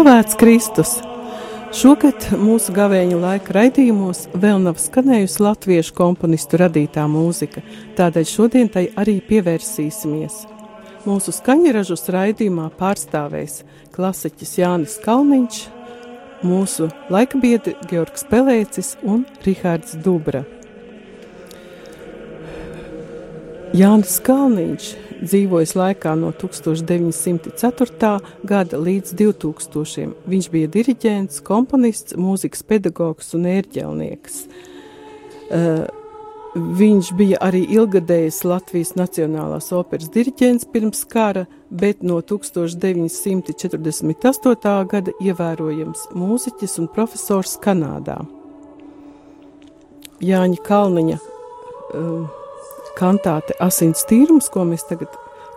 Slavēts Kristus! Šogad mūsu gavēņa laika raidījumos vēl nav skanējusi latviešu komponistu radītā mūzika, tādēļ šodien tai arī pievērsīsimies. Mūsu skaņražus raidījumā pārstāvēs klasiķis Jānis Kalniņš, mūsu laikabiedri Georgs Pelēcis un Rihards Dubra. Jānis Kalniņš dzīvojis laikā no 1904. gada līdz 2000. Viņš bija diriģents, komponists, mūzikas pedagogs un ērģelnieks. Uh, viņš bija arī ilgadējis Latvijas Nacionālās operas diriģents pirms kara, bet no 1948. gada ievērojams mūziķis un profesors Kanādā. Jāņa Kalniņa uh, kantāte Asins tīrums, ko mēs tagad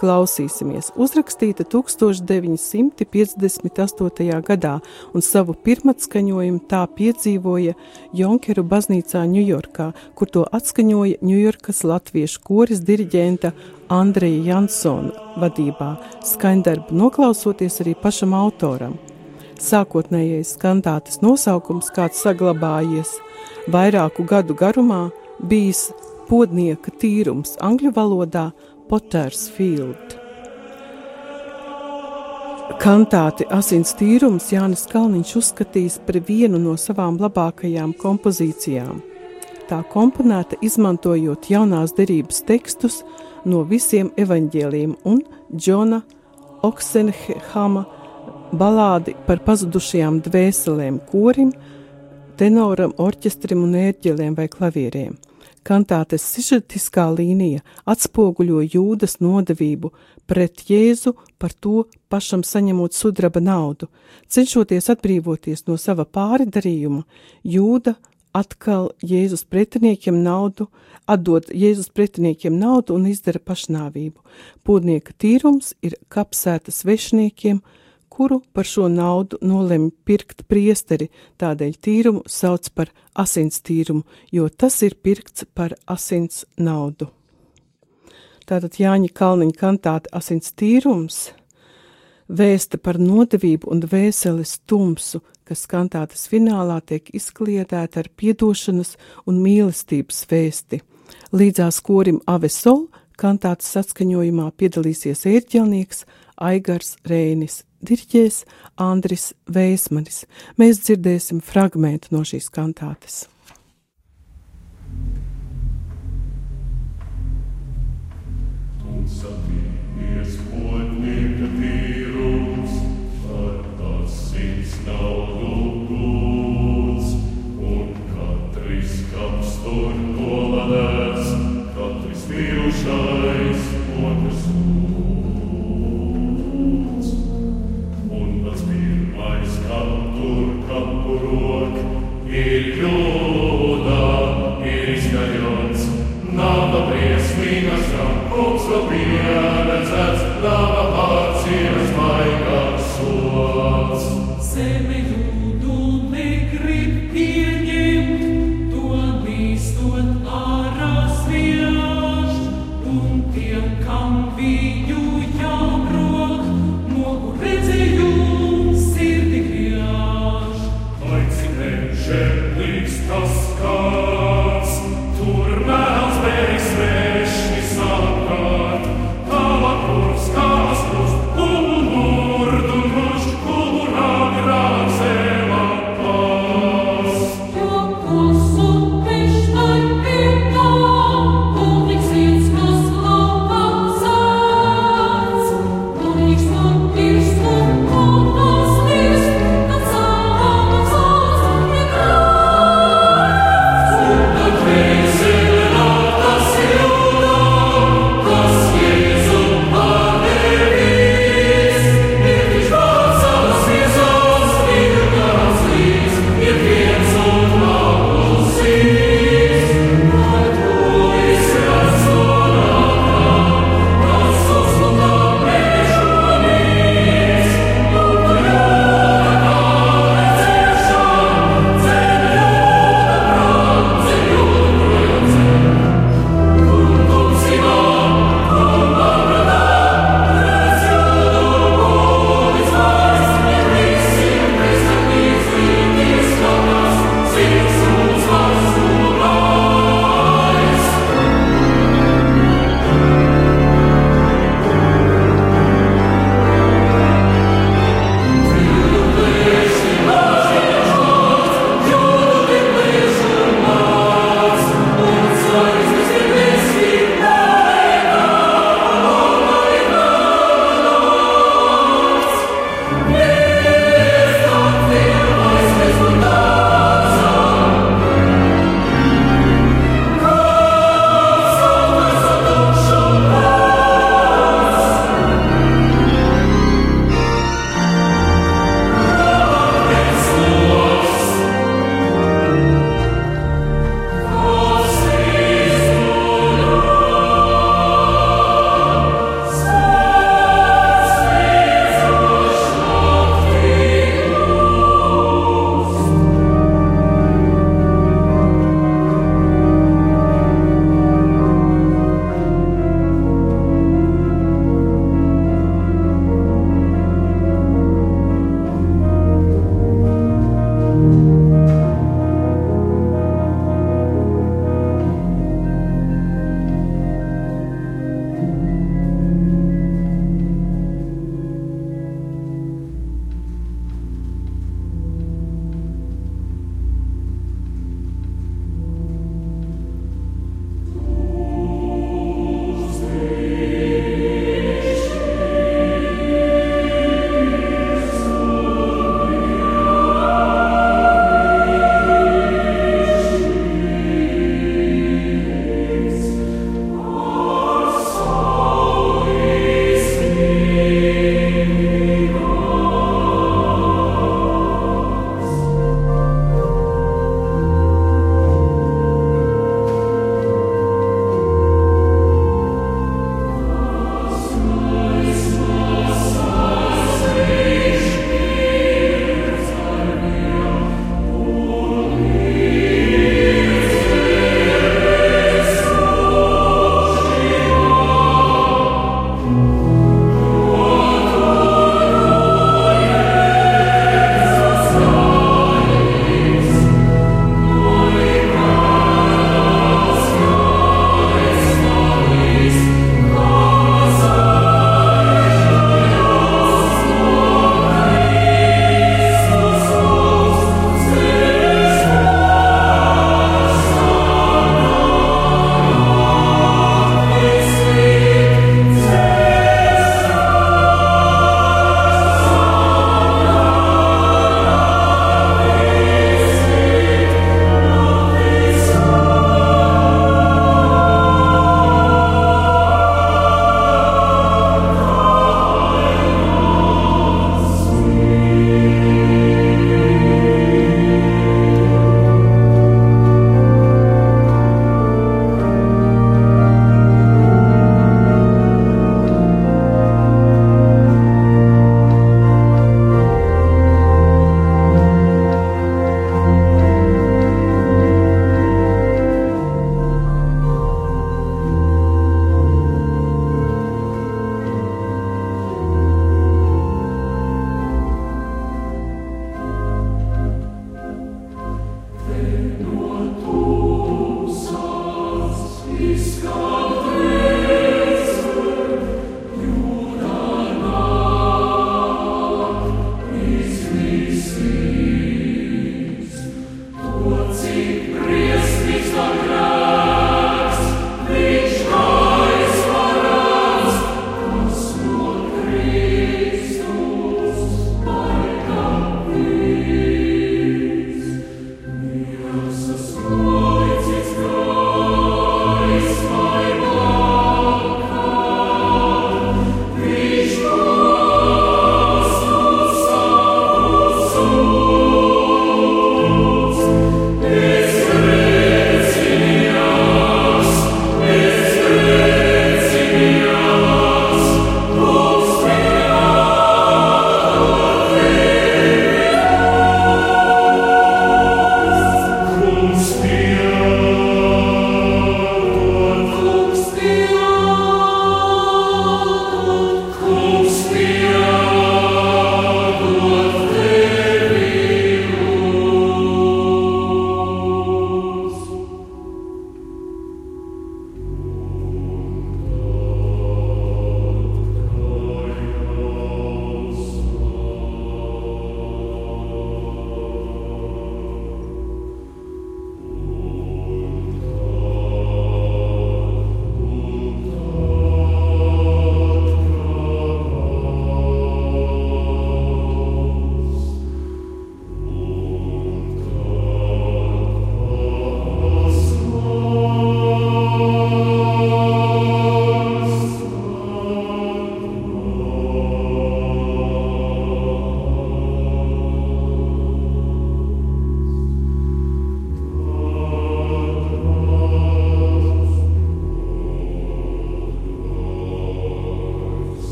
klausīsimies, uzrakstīta 1958. gadā, un savu pirmatskaņojumu tā piedzīvoja Jonkeru baznīcā Ņujorkā, kur to atskaņoja Ņujorkas latviešu koris diriģenta Andreja Jansona vadībā, skaņdarbu noklausoties arī pašam autoram. Sākotnējais kantātes nosaukums, kāds saglabājies vairāku gadu garumā, bijis podnieka tīrums angļu valodā Potters Field. Kantāti Asins tīrums Jānis Kalniņš uzskatīs par vienu no savām labākajām kompozīcijām. Tā komponēta izmantojot jaunās derības tekstus no visiem evaņģēliem un Džona Oksenhama balādi par pazudušajām dvēselēm korim, tenoram, orķestrim un ērģeliem vai klavieriem – kantātes sižetiskā līnija atspoguļo jūdas nodevību pret Jēzu par to pašam saņemot sudraba naudu. Cenšoties atbrīvoties no sava pāridarījuma, jūda atkal Jēzus pretiniekiem naudu, atdod Jēzus pretiniekiem naudu un izdara pašnāvību. Pūdnieka tīrums ir kapsēta svešniekiem, kuru par šo naudu nolemj pirkt priesteri, tādēļ tīrumu sauc par asins tīrumu, jo tas ir pirkts par asins naudu. Tātad Jāņa Kalniņa kantāte asins tīrums vēsta par nodevību un dvēseles tumsu, kas kantātes finālā tiek izkliedēta ar piedošanas un mīlestības vēsti. Līdzās korim Avesol kantātes atskaņojumā piedalīsies ērģelnieks Aigars Rēnis diriģēs Andris Veismanis. Mēs dzirdēsim fragmentu no šīs kantātes. Un satīties kungs vēl pieredzēts,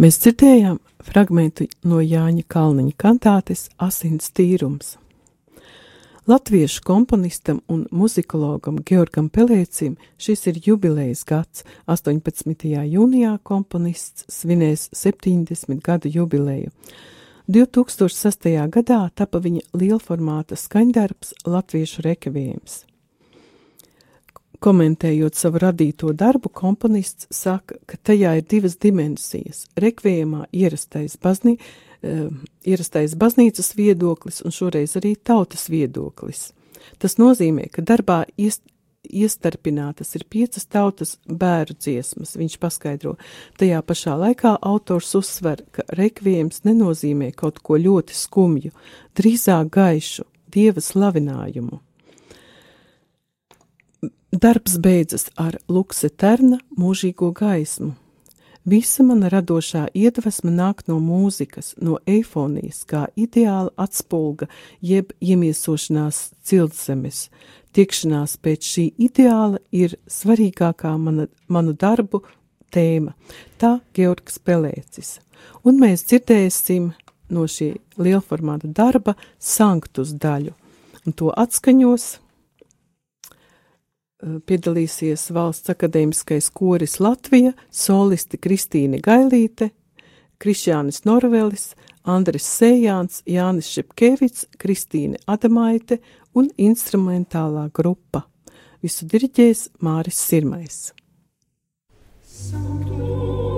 Mēs dzirdējām fragmentu no Jāņa Kalniņa kantātes Asins tīrums. Latviešu komponistam un muzikologam Georgam Pelēcim šis ir jubilejas gads. 18. jūnijā komponists svinēs 70 gadu jubileju. 2006. gadā tapa viņa lielformāta skaņdarbs Latviešu rekavējums. Komentējot savu radīto darbu, komponists saka, ka tajā ir divas dimensijas - rekvijamā ierastais, baznī, uh, ierastais baznīcas viedoklis un šoreiz arī tautas viedoklis. Tas nozīmē, ka darbā iest, iestarpinātas ir piecas tautas bēru dziesmas, viņš paskaidro. Tajā pašā laikā autors uzsver, ka rekvijams nenozīmē kaut ko ļoti skumju, drīzāk gaišu, dieva slavinājumu. Darbs beidzas ar Lukse Terna mūžīgo gaismu. Visa mana radošā iedvesma nāk no mūzikas, no eifonijas, kā ideāla atspulga, jeb iemiesošanās ciltzemes. Tiekšanās pēc šī ideāla ir svarīgākā mana, manu darbu tēma. Tā Georgs Pelēcis. Un mēs dzirdēsim no šī lielformāta darba sanktus daļu. Un to atskaņos piedalīsies Valsts akadēmiskais koris Latvija, solisti Kristīne Gailīte, Krišjānis Norvelis, Andris Sējāns, Jānis Šepkevits, Kristīne Adamaite un instrumentālā grupa. Visu diriģēs Māris Sirmais. Sanktum.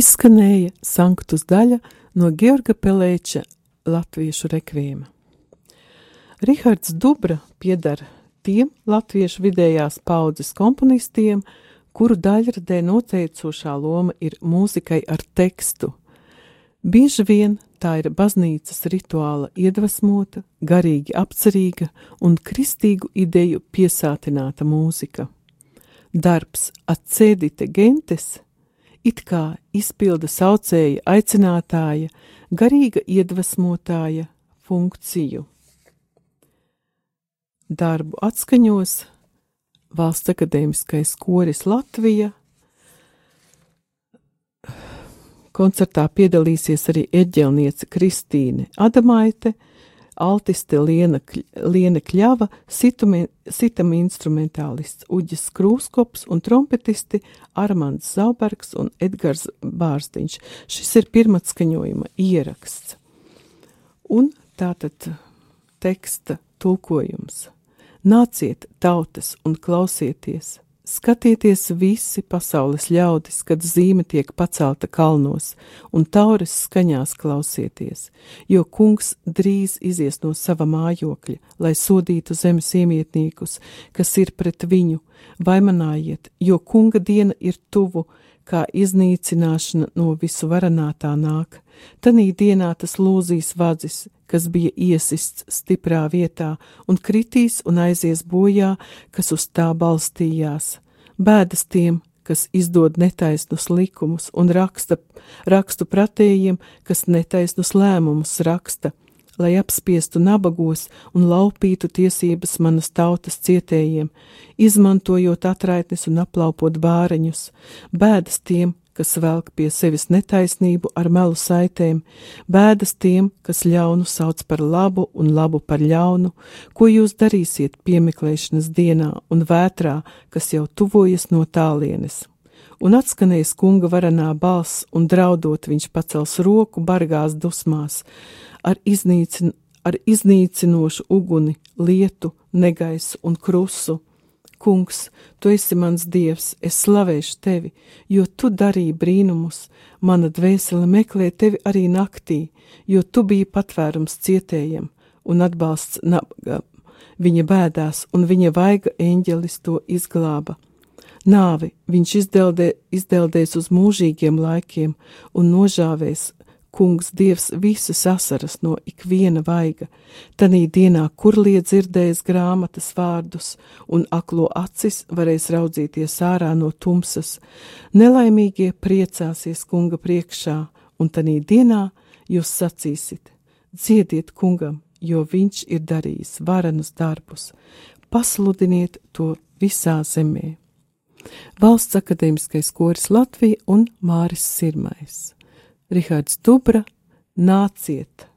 Izskanēja sanktus daļa no Georga Pelēča latviešu rekvīma. Rihards Dubra piedara tiem latviešu vidējās paudzes komponistiem, kuru daļradē noteicošā loma ir mūzikai ar tekstu. Bieži vien tā ir baznīcas rituāla iedvesmota, garīgi apcerīga un kristīgu ideju piesātināta mūzika. Darbs atcēdite gentes it kā izpilda saucēja aicinātāja, garīga iedvesmotāja funkciju. Darbu atskaņos Valsts akadēmiskais koris Latvija. Koncertā piedalīsies arī eģelniece Kristīne Adamaite, altiste Liena, Liena Kļava, sitam instrumentālists Uģis Krūskops un trompetisti Armands Zaubergs un Edgars Bārstiņš. Šis ir pirmatskaņojuma ieraksts. Un tātad teksta tulkojums. Nāciet, tautas, un klausieties! Skatieties visi pasaules ļaudis, kad zīme tiek pacelta kalnos, un taures skaņās klausieties, jo kungs drīz izies no sava mājokļa, lai sodītu zemes iemietniekus, kas ir pret viņu, vaimanājiet, jo kunga diena ir tuvu, kā iznīcināšana no visu varanātā nāk. Tanī dienā tas lūzīs vadzis, kas bija iesists stiprā vietā, un kritīs un aizies bojā, kas uz tā balstījās. Bēdas tiem, kas izdod netaisnus likumus un raksta, rakstu pratējiem, kas netaisnus lēmumus raksta, lai apspiestu nabagos un laupītu tiesības manas tautas cietējiem, izmantojot atraitnes un aplaupot bāreņus, bēdas tiem, kas velk pie sevis netaisnību ar melu saitēm, bēdas tiem, kas ļaunu sauc par labu un labu par ļaunu, ko jūs darīsiet piemeklēšanas dienā un vētrā, kas jau tuvojas no tālienes. Un atskanēs kunga varanā balss, un draudot viņš pacels roku bargās dusmās, ar, iznīcin, ar iznīcinošu uguni, lietu, negaisu un krusu Kungs, tu esi mans dievs, es slavēšu tevi, jo tu darīji brīnumus, mana dvēsele meklē tevi arī naktī, jo tu biji patvērums cietējiem un atbalsts nabaga. Viņa bēdās, un viņa vaiga eņģelis to izglāba. Nāvi viņš izdeldē, izdeldēs uz mūžīgiem laikiem un nožāvēs kungs dievs visas asaras no ikviena vaiga, tanī dienā, kur liedz dzirdējis grāmatas vārdus, un aklo acis varēs raudzīties ārā no tumsas, nelaimīgie priecāsies kunga priekšā, un tanī dienā jūs sacīsit, dziediet kungam, jo viņš ir darījis varenus darbus, pasludiniet to visā zemē. Valsts akadēmiskais koris Latvija un Māris Sirmais. Rihards Dubra, nāciet!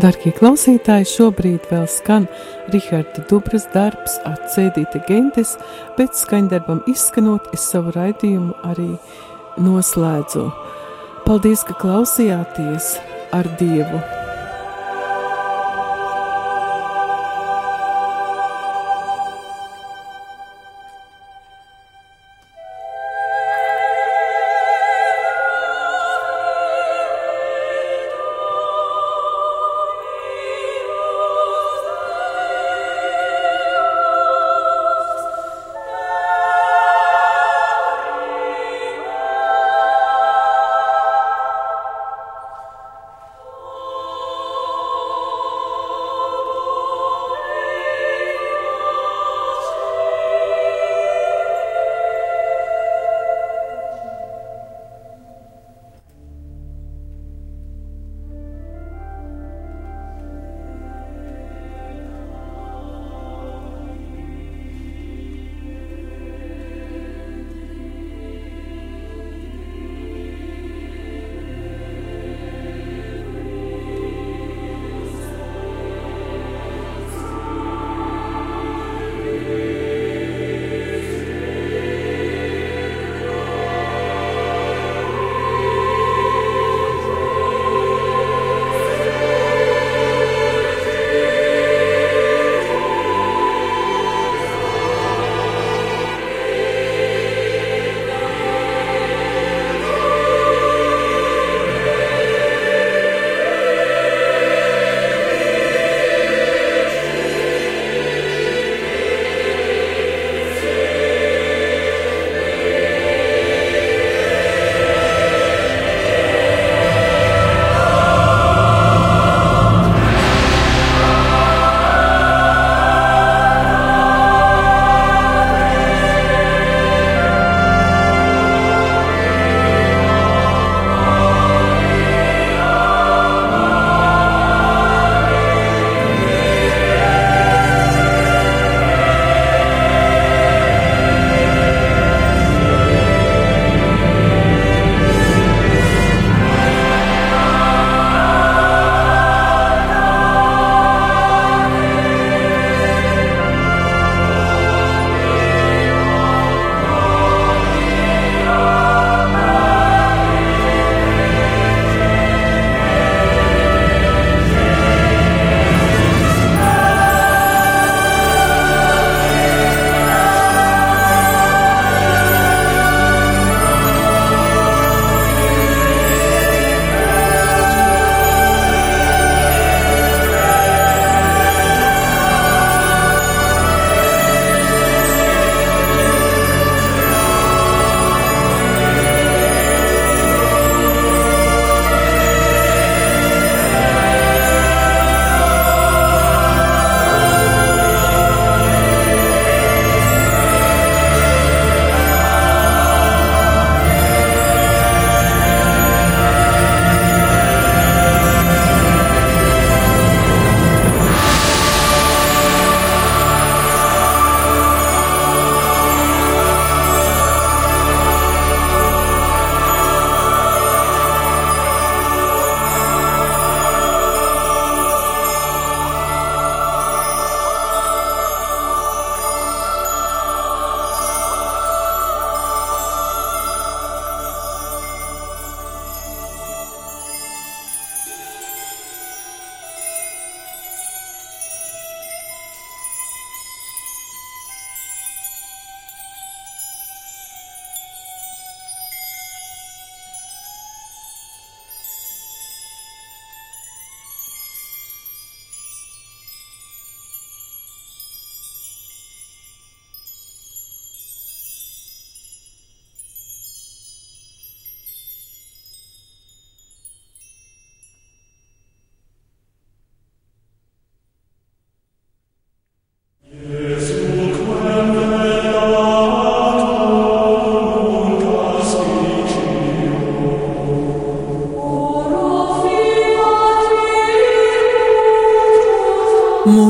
Darbie klausītāji, šobrīd vēl skan Raharda Dubras darbs, atcēdīta gentes, bet skaņdarbam izskanot, es savu raidījumu arī noslēdzu. Paldies, ka klausījāties ar Dievu!